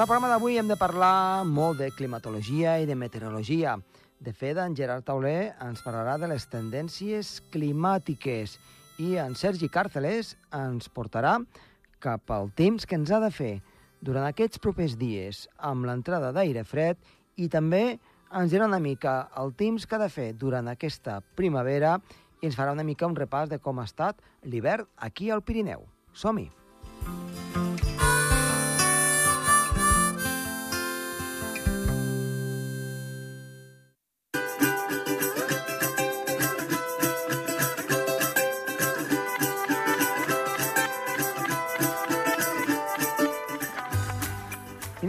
En el programa d'avui hem de parlar molt de climatologia i de meteorologia. De fet, en Gerard Tauler ens parlarà de les tendències climàtiques i en Sergi Càrceles ens portarà cap al temps que ens ha de fer durant aquests propers dies amb l'entrada d'aire fred i també ens dirà una mica el temps que ha de fer durant aquesta primavera i ens farà una mica un repàs de com ha estat l'hivern aquí al Pirineu. Som-hi!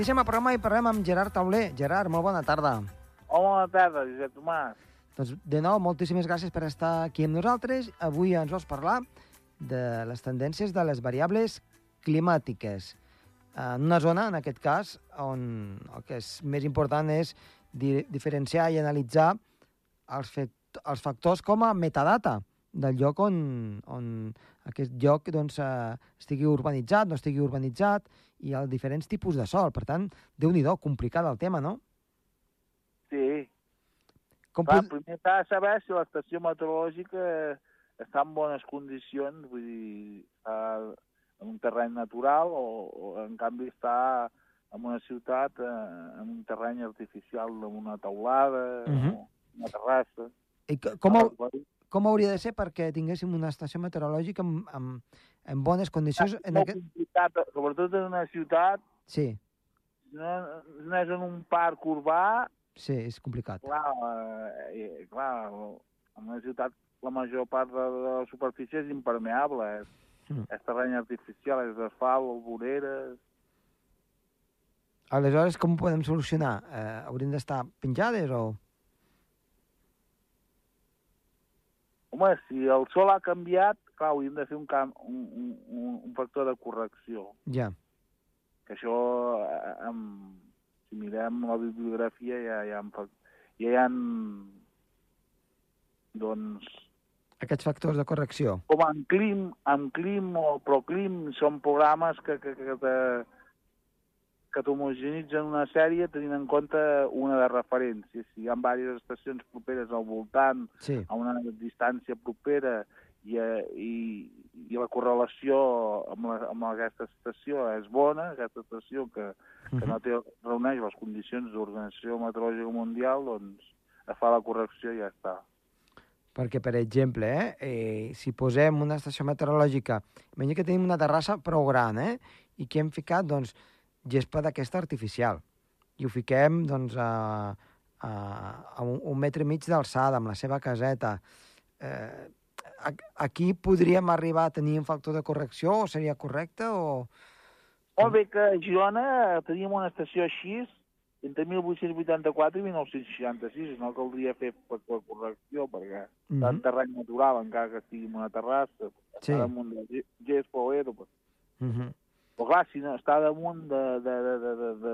Iniciem el programa i parlem amb Gerard Tauler. Gerard, molt bona tarda. Hola, bona tarda, Josep Tomàs. Doncs, de nou, moltíssimes gràcies per estar aquí amb nosaltres. Avui ens vols parlar de les tendències de les variables climàtiques. En una zona, en aquest cas, on el que és més important és di diferenciar i analitzar els, els factors com a metadata del lloc on, on aquest lloc doncs, eh, estigui urbanitzat, no estigui urbanitzat, i els diferents tipus de sol. Per tant, déu nhi complicat el tema, no? Sí. Com Clar, pot... primer s'ha de saber si l'estació meteorològica està en bones condicions, vull dir, està en un terreny natural o, o en canvi està en una ciutat eh, en un terreny artificial, amb una taulada, uh -huh. o una terrassa. I com, ho, com hauria de ser perquè tinguéssim una estació meteorològica amb, amb, en bones condicions... És en aquest... complicat, sobretot en una ciutat. Sí. No, no és en un parc urbà, Sí, és complicat. Clar, eh, clar, en una ciutat la major part de, de la superfície és impermeable, és, mm. és terreny artificial, és asfalt, voreres... Aleshores, com ho podem solucionar? Eh, haurien d'estar penjades o...? Home, si el sol ha canviat, clar, hauríem de fer un, camp, un, un, un factor de correcció. Ja. Que això, eh, amb, si mirem la bibliografia ja, ja, ja, ja hi ha doncs... Aquests factors de correcció. Com en Clim, en Clim o Proclim són programes que, que, que, que, que t'homogenitzen una sèrie tenint en compte una de referència. Si hi ha diverses estacions properes al voltant, sí. a una distància propera, i, i, i la correlació amb, la, amb aquesta estació és bona, aquesta estació que, que no té, reuneix les condicions d'Organització Meteorològica Mundial, doncs fa la correcció i ja està. Perquè, per exemple, eh, eh, si posem una estació meteorològica, imagina que tenim una terrassa prou gran, eh, i que hem ficat, doncs, gespa d'aquesta artificial, i ho fiquem, doncs, a, a, a un, un metre i mig d'alçada, amb la seva caseta, eh, aquí podríem arribar a tenir un factor de correcció o seria correcte o... Molt bé que a Girona teníem una estació així entre 1884 i 1966, no caldria fer factor de correcció perquè mm -hmm. en terreny natural, encara que estigui en una terrassa, sí. està damunt de gespa o edo. Però... Mm -hmm. Però clar, si no, està damunt de, de, de, de, de, de,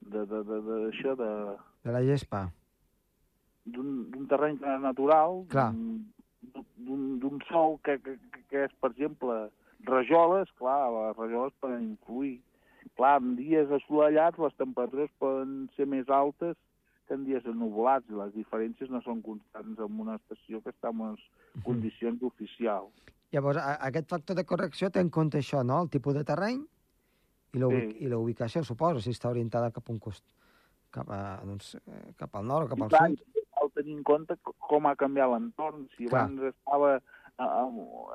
de, de, de, de, això de... De la gespa. D'un terreny natural, clar d'un sol que, que, que és, per exemple, rajoles, clar, les rajoles poden influir. Clar, en dies assolellats les temperatures poden ser més altes que en dies ennuvolats i les diferències no són constants en una estació que està en unes condicions uh -huh. oficials. Llavors, aquest factor de correcció té en compte això, no?, el tipus de terreny i la ubicació, sí. suposo, si està orientada cap a un cost, cap, a, doncs, eh, cap al nord o cap al sud tenir en compte com ha canviat l'entorn. Si Clar. abans estava a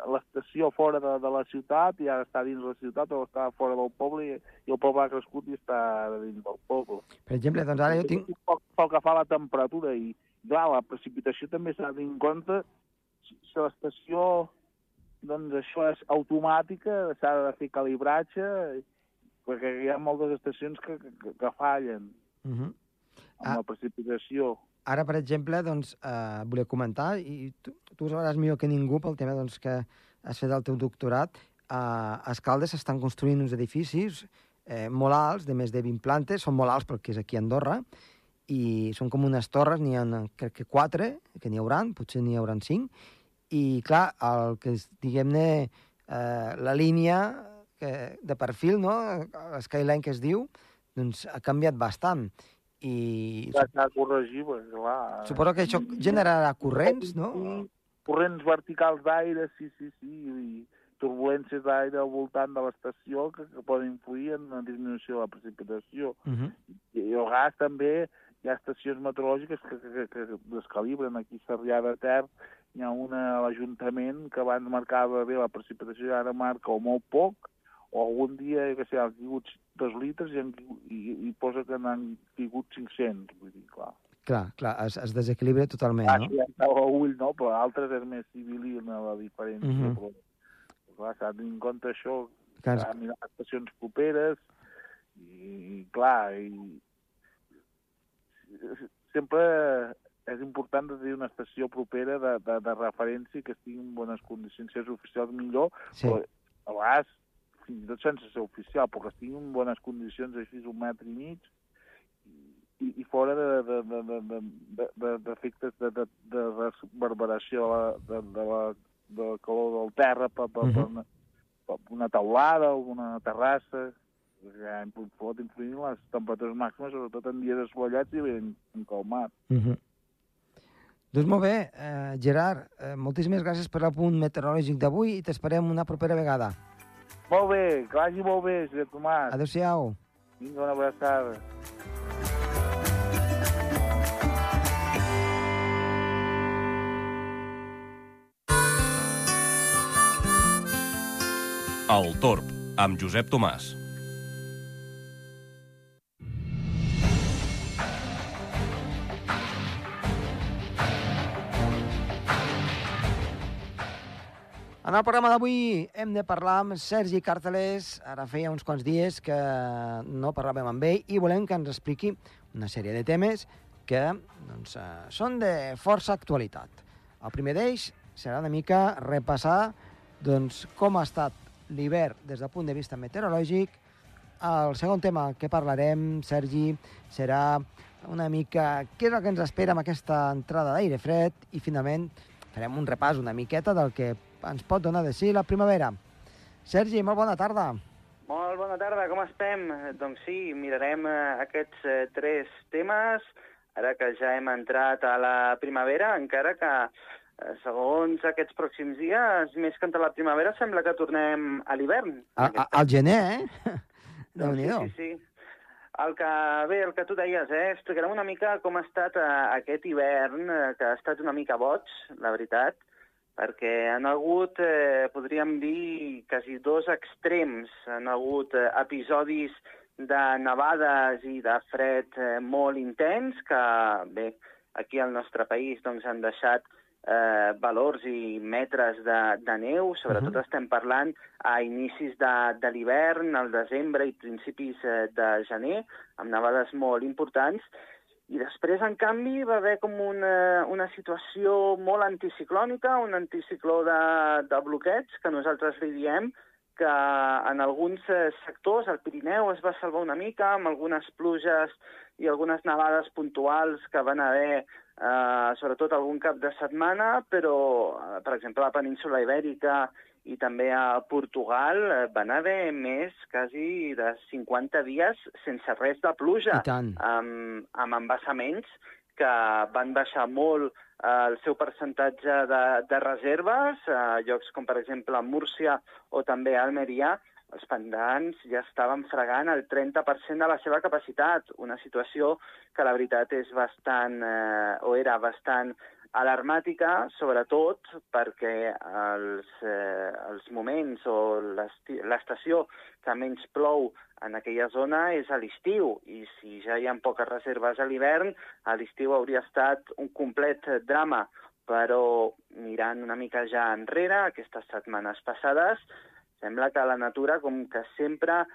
l'estació fora de, de la ciutat i ara està dins la ciutat o està fora del poble i, i el poble ha crescut i està dins del poble. Per exemple, doncs ara jo tinc... Pel, pel que fa a la temperatura i, clar, la precipitació també s'ha de en compte si, si l'estació doncs això és automàtica, s'ha de fer calibratge, perquè hi ha moltes estacions que, que, que fallen uh -huh. amb ah. la precipitació. Ara, per exemple, doncs, eh, volia comentar, i tu, tu sabràs millor que ningú pel tema doncs, que has fet el teu doctorat, eh, a Escaldes s'estan construint uns edificis eh, molt alts, de més de 20 plantes, són molt alts perquè és aquí a Andorra, i són com unes torres, n'hi ha crec que quatre, que n'hi hauran, potser n'hi hauran cinc, i clar, el que diguem-ne, eh, la línia que de perfil, no? Skyline que es diu, doncs ha canviat bastant. I... S'ha de corregir, perquè, clar... Suposo que això generarà corrents, no? Corrents verticals d'aire, sí, sí, sí, i turbulències d'aire al voltant de l'estació que, que poden influir en la disminució de la precipitació. Uh -huh. I, I el gas també, hi ha estacions meteorològiques que, que, que, que descalibren. Aquí a Sarrià de Ter hi ha una a l'Ajuntament que abans marcava bé la precipitació i ara marca o molt poc, o algun dia, que sé, han caigut dos litres i, han, i, i posa que n'han caigut 500, vull dir, clar. Clar, clar, es, es desequilibra totalment, ah, no? sí, ja a ull, no? Però altres és més civil la diferència. Uh Mhm. -huh. però, clar, s'ha de tenir en compte això, Clar, s'ha de mirar estacions properes, i, i clar, i, sempre és important de tenir una estació propera de, de, de referència que estigui en bones condicions. Si és oficial, millor, sí. però a vegades, fins i tot sense ser oficial, però que estigui en bones condicions, així un metre i mig, i, i fora d'efectes de, de, de, de, de, de, de, de reverberació de, de, la, de la calor del terra per, per, Mhm. per, una, per una taulada o una terrassa, ja pot influir en les temperatures màximes, sobretot en dies assolellats i ben encalmat. Uh -huh. Doncs molt bé, eh, Gerard, eh, moltíssimes gràcies per l'apunt meteorològic d'avui i t'esperem una propera vegada. Molt bé, que vagi molt bé, Josep Tomàs. Adéu-siau. Vinga, una abraçada. El Torb, amb Josep Tomàs. En el programa d'avui hem de parlar amb Sergi Cartelés. Ara feia uns quants dies que no parlàvem amb ell i volem que ens expliqui una sèrie de temes que doncs, eh, són de força actualitat. El primer d'ells serà una mica repassar doncs, com ha estat l'hivern des del punt de vista meteorològic. El segon tema que parlarem, Sergi, serà una mica què és el que ens espera amb aquesta entrada d'aire fred i finalment farem un repàs una miqueta del que ens pot donar de sí la primavera. Sergi, molt bona tarda. Molt bona tarda, com estem? Doncs sí, mirarem eh, aquests eh, tres temes, ara que ja hem entrat a la primavera, encara que eh, segons aquests pròxims dies, més que entrar a la primavera, sembla que tornem a l'hivern. Al gener, eh? déu nhi Doncs sí, sí, sí. El que, bé, el que tu deies, eh? explicarem una mica com ha estat eh, aquest hivern, eh, que ha estat una mica boig, la veritat, perquè han hagut, eh, podríem dir, quasi dos extrems. Han hagut eh, episodis de nevades i de fred eh, molt intens, que, bé, aquí al nostre país doncs, han deixat eh, valors i metres de, de neu, sobretot uh -huh. estem parlant a inicis de, de l'hivern, al desembre i principis eh, de gener, amb nevades molt importants, i després, en canvi, va haver com una, una situació molt anticiclònica, un anticicló de, de bloqueig, que nosaltres li diem, que en alguns eh, sectors, al Pirineu, es va salvar una mica, amb algunes pluges i algunes nevades puntuals que van haver eh, sobretot algun cap de setmana, però, eh, per exemple, la península Ibèrica i també a Portugal eh, van haver més, quasi de 50 dies sense res de pluja, amb, amb embassaments que van baixar molt eh, el seu percentatge de, de reserves, a llocs com, per exemple, Múrcia o també Almeria, els pantans ja estaven fregant el 30% de la seva capacitat, una situació que la veritat és bastant, eh, o era bastant alarmàtica, sobretot perquè els, eh, els moments o l'estació que menys plou en aquella zona és a l'estiu, i si ja hi ha poques reserves a l'hivern, a l'estiu hauria estat un complet drama, però mirant una mica ja enrere, aquestes setmanes passades, sembla que la natura, com que sempre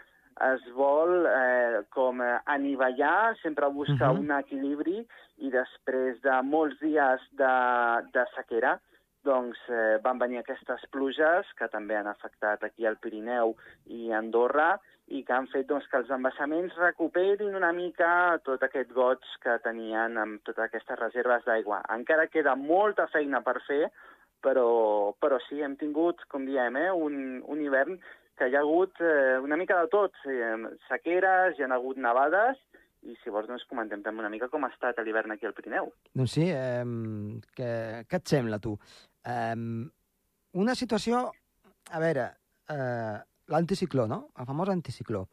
es vol eh, com anivellar, sempre busca Mhm. un equilibri i després de molts dies de, de sequera doncs eh, van venir aquestes pluges que també han afectat aquí al Pirineu i Andorra i que han fet doncs, que els embassaments recuperin una mica tot aquest goig que tenien amb totes aquestes reserves d'aigua. Encara queda molta feina per fer, però, però sí, hem tingut, com diem, eh, un, un hivern que hi ha hagut eh, una mica de tot, sequeres, hi ha hagut nevades, i si vols doncs comentem també una mica com ha estat l'hivern aquí al Pirineu. Doncs sí, eh, què, què et sembla, tu? Eh, una situació, a veure, eh, l'anticicló, no? El famós anticicló.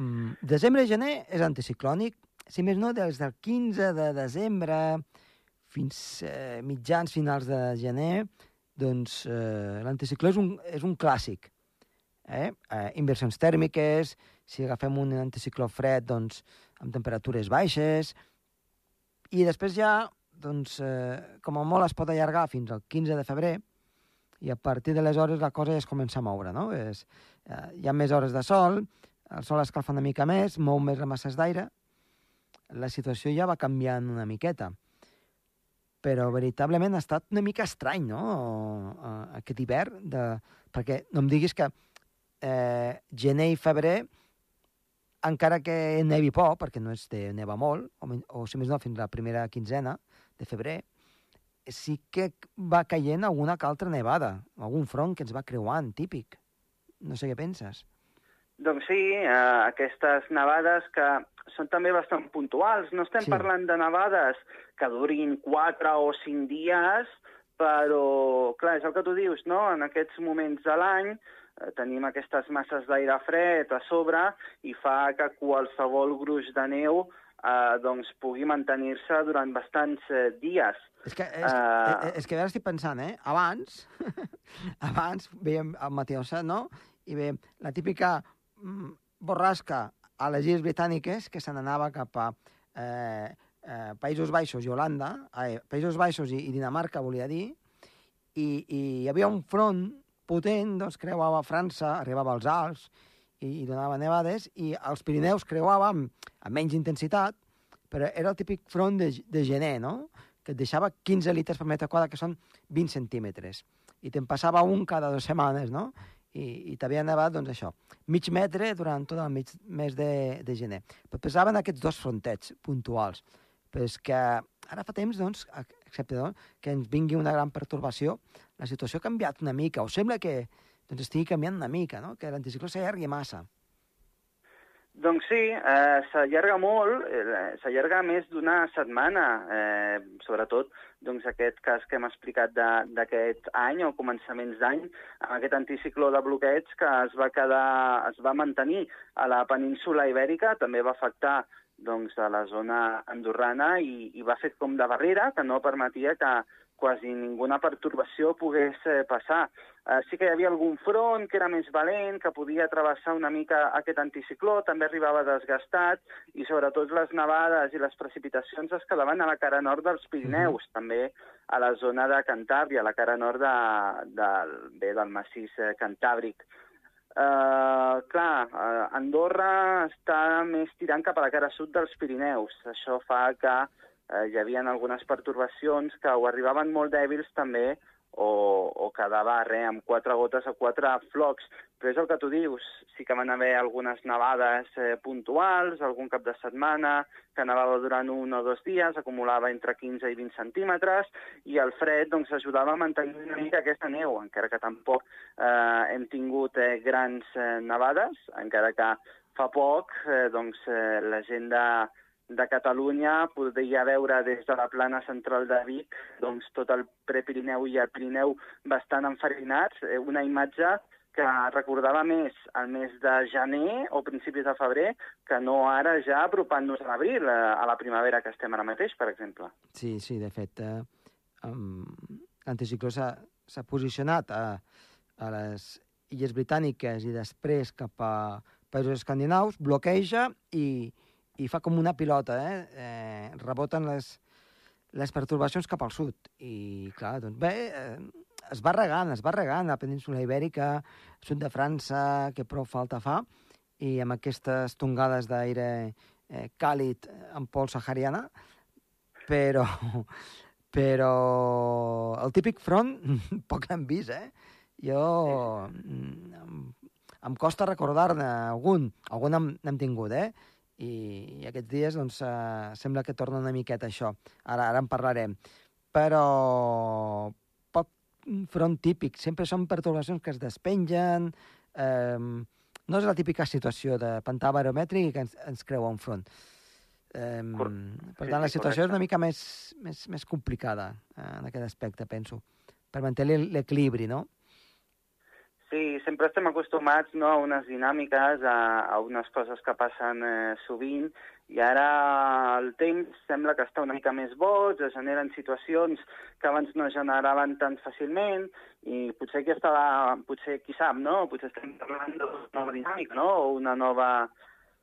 Mm, desembre i gener és anticiclònic, si més no, des del 15 de desembre fins eh, mitjans finals de gener, doncs eh, l'anticicló és, un, és un clàssic. Eh? Eh, inversions tèrmiques, si agafem un anticicló fred, doncs amb temperatures baixes, i després ja, doncs, eh, com a molt es pot allargar fins al 15 de febrer, i a partir de les hores la cosa ja es comença a moure, no? És, eh, hi ha més hores de sol, el sol escalfa una mica més, mou més les masses d'aire, la situació ja va canviant una miqueta. Però veritablement ha estat una mica estrany, no?, aquest hivern, de... perquè no em diguis que eh, gener i febrer, encara que nevi poc, perquè no és de neva molt, o, o si més no, fins la primera quinzena de febrer, sí que va caient alguna que altra nevada, algun front que ens va creuant, típic. No sé què penses. Doncs sí, eh, aquestes nevades que són també bastant puntuals. No estem sí. parlant de nevades que durin 4 o 5 dies, però, clar, és el que tu dius, no? En aquests moments de l'any tenim aquestes masses d'aire fred a sobre i fa que qualsevol gruix de neu eh, doncs pugui mantenir-se durant bastants eh, dies. És que, és, uh... és que ara estic pensant, eh? Abans, abans veiem el Mateo no? I veiem la típica mm, borrasca a les Illes Britàniques que se n'anava cap a eh, eh, Països Baixos i Holanda, eh, Països Baixos i, i Dinamarca, volia dir, i, i hi havia un front potent, doncs creuava França, arribava als Alps i, i donava nevades, i els Pirineus creuava amb, amb menys intensitat, però era el típic front de, de gener, no?, que et deixava 15 litres per metre quadrat, que són 20 centímetres, i te'n passava un cada dues setmanes, no?, i, i t'havia nevat, doncs això, mig metre durant tot el mig, mes de, de gener. Però pesaven aquests dos frontets puntuals. Però és que ara fa temps, doncs, excepte doncs, que ens vingui una gran pertorbació, la situació ha canviat una mica, o sembla que doncs, estigui canviant una mica, no? que l'anticicló s'allargui massa. Doncs sí, eh, s'allarga molt, eh, s'allarga més d'una setmana, eh, sobretot doncs, aquest cas que hem explicat d'aquest any o començaments d'any, amb aquest anticicló de bloqueig que es va, quedar, es va mantenir a la península ibèrica, també va afectar doncs, a la zona andorrana i, i va fer com de barrera que no permetia que, quasi ninguna pertorbació pogués eh, passar. Eh, sí que hi havia algun front que era més valent, que podia travessar una mica aquest anticicló, també arribava desgastat, i sobretot les nevades i les precipitacions es quedaven a la cara nord dels Pirineus, mm -hmm. també a la zona de Cantàbria, a la cara nord de, de, bé, del massís eh, cantàbric. Uh, clar, uh, Andorra està més tirant cap a la cara sud dels Pirineus. Això fa que eh, hi havia algunes pertorbacions que o arribaven molt dèbils també o, o quedava res, amb quatre gotes o quatre flocs. Però és el que tu dius, sí que van haver algunes nevades eh, puntuals, algun cap de setmana, que nevava durant un o dos dies, acumulava entre 15 i 20 centímetres, i el fred doncs, ajudava a mantenir una mica aquesta neu, encara que tampoc eh, hem tingut eh, grans eh, nevades, encara que fa poc eh, doncs, eh, la gent de, de Catalunya podria veure des de la plana central de Vic doncs, tot el Prepirineu i el Pirineu bastant enfarinats, eh, una imatge que recordava més el mes de gener o principis de febrer que no ara ja apropant-nos a l'abril, eh, a la primavera que estem ara mateix, per exemple. Sí, sí, de fet, eh, um, l'anticicló s'ha posicionat a, a les Illes Britàniques i després cap a països escandinaus, bloqueja i, i fa com una pilota, eh? eh reboten les, les pertorbacions cap al sud. I, clar, doncs bé, eh, es va regant, es va regant la península ibèrica, sud de França, que prou falta fa, i amb aquestes tongades d'aire eh, càlid en pol sahariana, però, però el típic front poc l'hem vist, eh? Jo... Mm, em, em costa recordar-ne algun, algun n'hem tingut, eh? I, i aquests dies doncs, eh, sembla que torna una miqueta això. Ara, ara en parlarem. Però poc front típic, sempre són pertorbacions que es despengen, eh, no és la típica situació de pantà baromètric que ens, ens creu a un front. Eh, per tant, la situació és una mica més, més, més complicada eh, en aquest aspecte, penso, per mantenir l'equilibri, no? Sí, sempre estem acostumats no, a unes dinàmiques, a, a unes coses que passen eh, sovint, i ara el temps sembla que està una mica més boig, es generen situacions que abans no generaven tan fàcilment, i potser aquí estava, potser qui sap, no? Potser estem parlant d'una nova dinàmica, no? O una nova,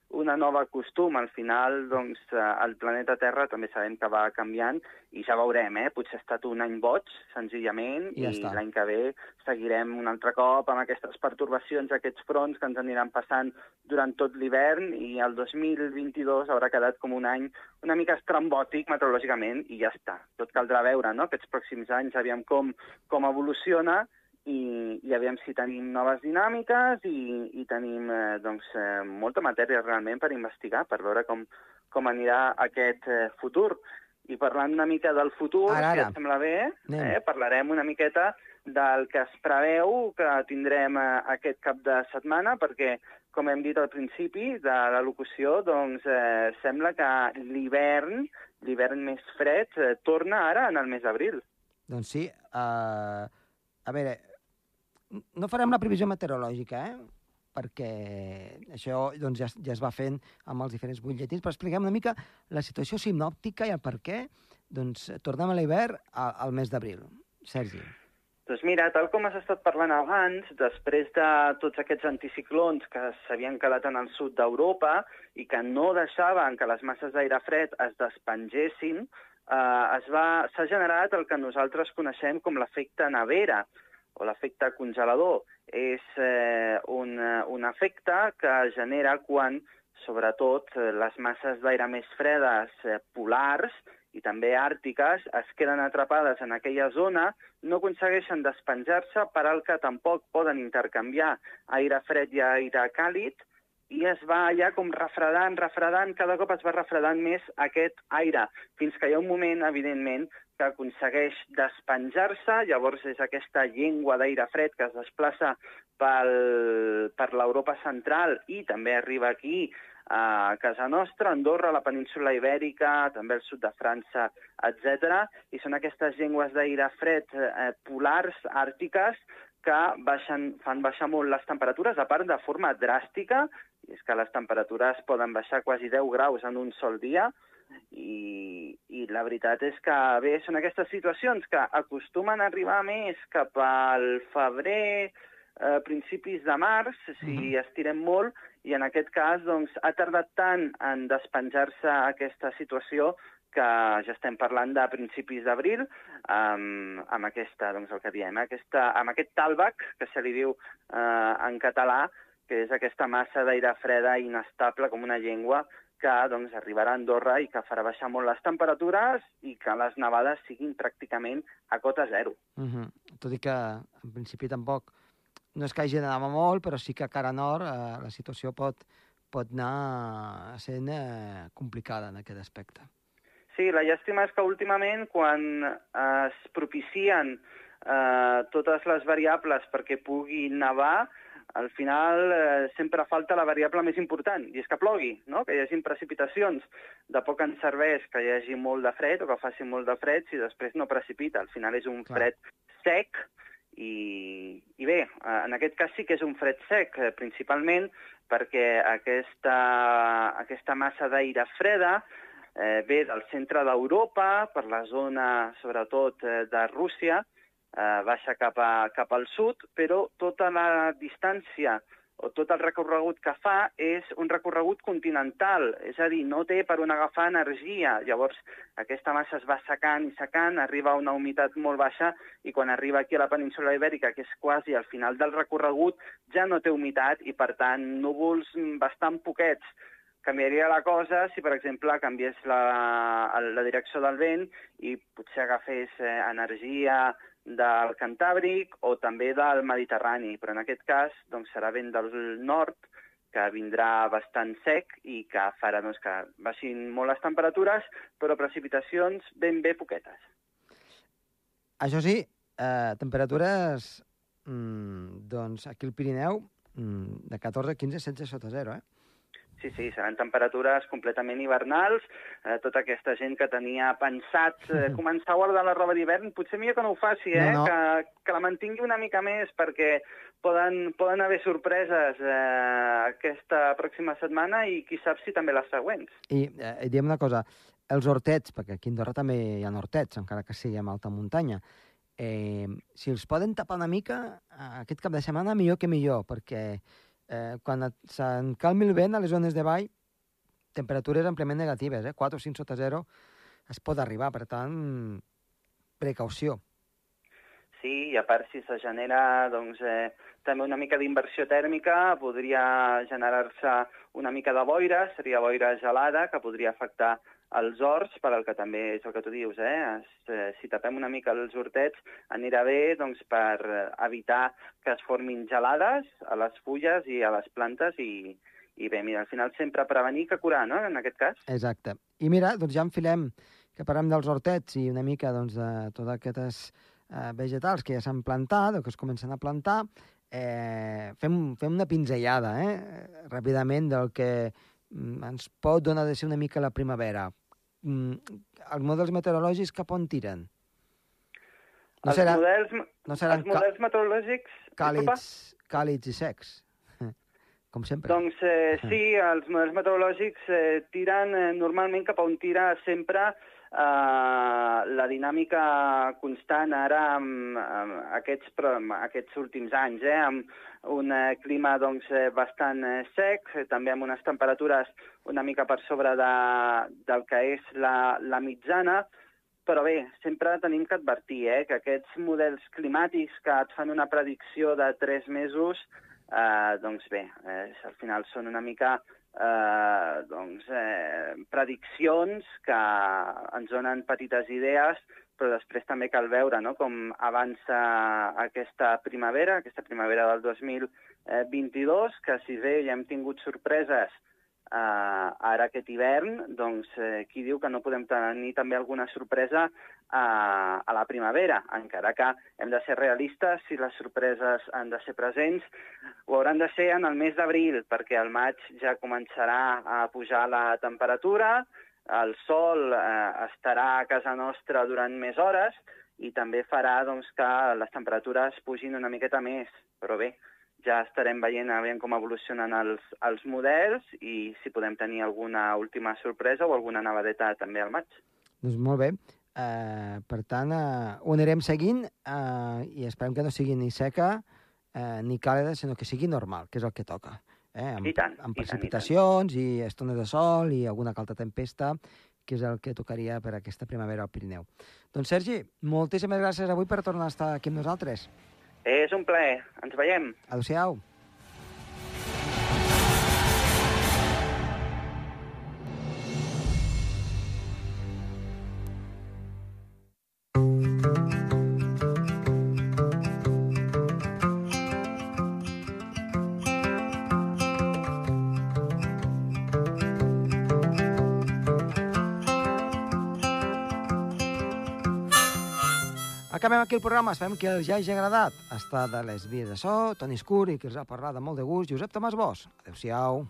una nova costum. Al final, doncs, eh, el planeta Terra també sabem que va canviant i ja veurem, eh? Potser ha estat un any boig, senzillament, I, ja i l'any que ve seguirem un altre cop amb aquestes pertorbacions, aquests fronts que ens aniran passant durant tot l'hivern i el 2022 haurà quedat com un any una mica estrambòtic meteorològicament i ja està. Tot caldrà veure, no?, aquests pròxims anys, aviam com, com evoluciona i, i aviam si tenim noves dinàmiques i, i tenim eh, doncs, eh, molta matèria realment per investigar, per veure com, com anirà aquest eh, futur. I parlant una mica del futur, Ara, ara. si et sembla bé, Anem. eh, parlarem una miqueta del que es preveu que tindrem eh, aquest cap de setmana, perquè, com hem dit al principi de la locució, doncs eh, sembla que l'hivern, l'hivern més fred, eh, torna ara en el mes d'abril. Doncs sí. Uh, a veure, no farem la previsió meteorològica, eh? perquè això doncs, ja, ja es va fent amb els diferents butlletins, però expliquem una mica la situació sinòptica i el per què doncs, tornem a l'hivern al mes d'abril. Sergi. Doncs mira, tal com has estat parlant abans, després de tots aquests anticiclons que s'havien quedat en el sud d'Europa i que no deixaven que les masses d'aire fred es despengessin, eh, s'ha generat el que nosaltres coneixem com l'efecte nevera o l'efecte congelador. És eh, un, eh, un efecte que genera quan, sobretot, eh, les masses d'aire més fredes eh, polars i també àrtiques es queden atrapades en aquella zona, no aconsegueixen despenjar-se, per al que tampoc poden intercanviar aire fred i aire càlid, i es va allà com refredant, refredant, cada cop es va refredant més aquest aire, fins que hi ha un moment, evidentment, que aconsegueix despenjar-se, llavors és aquesta llengua d'aire fred que es desplaça pel, per l'Europa central i també arriba aquí a casa nostra, Andorra, la península Ibèrica, també el sud de França, etc. I són aquestes llengües d'aire fred eh, polars, àrtiques, que baixen, fan baixar molt les temperatures, a part de forma dràstica, i és que les temperatures poden baixar quasi 10 graus en un sol dia, i, i la veritat és que, bé, són aquestes situacions que acostumen a arribar més cap al febrer, eh, principis de març, si Mhm. estirem molt, i en aquest cas doncs, ha tardat tant en despenjar-se aquesta situació que ja estem parlant de principis d'abril amb, amb aquesta, doncs el que diem, aquesta, amb aquest talbac, que se li diu eh, en català, que és aquesta massa d'aire freda inestable com una llengua que doncs, arribarà a Andorra i que farà baixar molt les temperatures i que les nevades siguin pràcticament a cota zero. Uh -huh. Tot i que, en principi, tampoc no és que hagi d'anar molt, però sí que a cara nord eh, la situació pot, pot anar sent eh, complicada en aquest aspecte. Sí, la llàstima és que últimament, quan es propicien eh, totes les variables perquè pugui nevar, al final eh, sempre falta la variable més important, i és que plogui, no? que hi hagi precipitacions. De poc ens serveix que hi hagi molt de fred o que faci molt de fred si després no precipita. Al final és un Clar. fred sec i, i bé, eh, en aquest cas sí que és un fred sec, eh, principalment perquè aquesta, aquesta massa d'aire freda eh, ve del centre d'Europa, per la zona, sobretot, eh, de Rússia, eh, baixa cap, a, cap al sud, però tota la distància o tot el recorregut que fa és un recorregut continental, és a dir, no té per on agafar energia. Llavors, aquesta massa es va secant i secant, arriba a una humitat molt baixa i quan arriba aquí a la península ibèrica, que és quasi al final del recorregut, ja no té humitat i, per tant, núvols bastant poquets. Canviaria la cosa si, per exemple, canviés la, la direcció del vent i potser agafés eh, energia del Cantàbric o també del Mediterrani, però en aquest cas doncs, serà vent del nord, que vindrà bastant sec i que farà doncs, que baixin molt les temperatures, però precipitacions ben bé poquetes. Això sí, eh, temperatures, mm, doncs aquí al Pirineu, mm, de 14, 15, 16 sota zero, eh? Sí, sí, seran temperatures completament hivernals. Eh, tota aquesta gent que tenia pensat eh, començar a guardar la roba d'hivern, potser millor que no ho faci, eh? No, no. Que, que la mantingui una mica més, perquè poden, poden haver sorpreses eh, aquesta pròxima setmana i qui sap si també les següents. I, eh, diem una cosa, els hortets, perquè aquí a Andorra també hi ha hortets, encara que sigui en alta muntanya, eh, si els poden tapar una mica, eh, aquest cap de setmana millor que millor, perquè eh, quan se'n calmi el vent a les zones de vall, temperatures àmpliament negatives, eh? 4 o 5 sota 0 es pot arribar, per tant, precaució. Sí, i a part si se genera doncs, eh, també una mica d'inversió tèrmica, podria generar-se una mica de boira, seria boira gelada, que podria afectar els horts, per al que també és el que tu dius, eh? Eh si tapem una mica els hortets, anirà bé doncs, per eh, evitar que es formin gelades a les fulles i a les plantes i, i bé, mira, al final sempre prevenir que curar, no?, en aquest cas. Exacte. I mira, doncs ja enfilem que parlem dels hortets i una mica doncs, de totes aquestes eh, vegetals que ja s'han plantat o que es comencen a plantar, eh, fem, fem una pinzellada, eh, ràpidament del que ens pot donar de ser una mica la primavera. Mm, els models meteorològics cap on tiren? No, els serà, models, no seran els models meteorològics... càlids, càlids i secs, com sempre. Doncs eh, sí, els models meteorològics eh, tiren eh, normalment cap on tira sempre eh, la dinàmica constant ara amb, amb aquests, amb aquests últims anys, eh, amb un eh, clima doncs, eh, bastant eh, sec, eh, també amb unes temperatures una mica per sobre de, del que és la, la mitjana, però bé, sempre tenim que advertir eh, que aquests models climàtics que et fan una predicció de tres mesos, eh, doncs bé, eh, al final són una mica eh, doncs, eh, prediccions que ens donen petites idees, però després també cal veure no, com avança aquesta primavera, aquesta primavera del 2022, que si bé ja hem tingut sorpreses eh, ara aquest hivern, doncs eh, qui diu que no podem tenir també alguna sorpresa eh, a la primavera, encara que hem de ser realistes, si les sorpreses han de ser presents, ho hauran de ser en el mes d'abril, perquè al maig ja començarà a pujar la temperatura, el sol eh, estarà a casa nostra durant més hores i també farà doncs, que les temperatures pugin una miqueta més. Però bé, ja estarem veient a veure com evolucionen els, els models i si podem tenir alguna última sorpresa o alguna nevadeta també al maig. Doncs molt bé. Uh, per tant, uh, ho anirem seguint uh, i esperem que no sigui ni seca uh, ni càlida, sinó que sigui normal, que és el que toca. Eh? Amb, I tant, amb i tant, i tant. precipitacions i, estones de sol i alguna calta tempesta, que és el que tocaria per aquesta primavera al Pirineu. Doncs, Sergi, moltíssimes gràcies avui per tornar a estar aquí amb nosaltres. És un plaer. Ens veiem. Adéu-siau. Acabem aquí el programa, esperem que els hagi agradat. Estat de les vies de so, Toni i que els ha parlat de molt de gust, Josep Tomàs Bosch. Adéu-siau.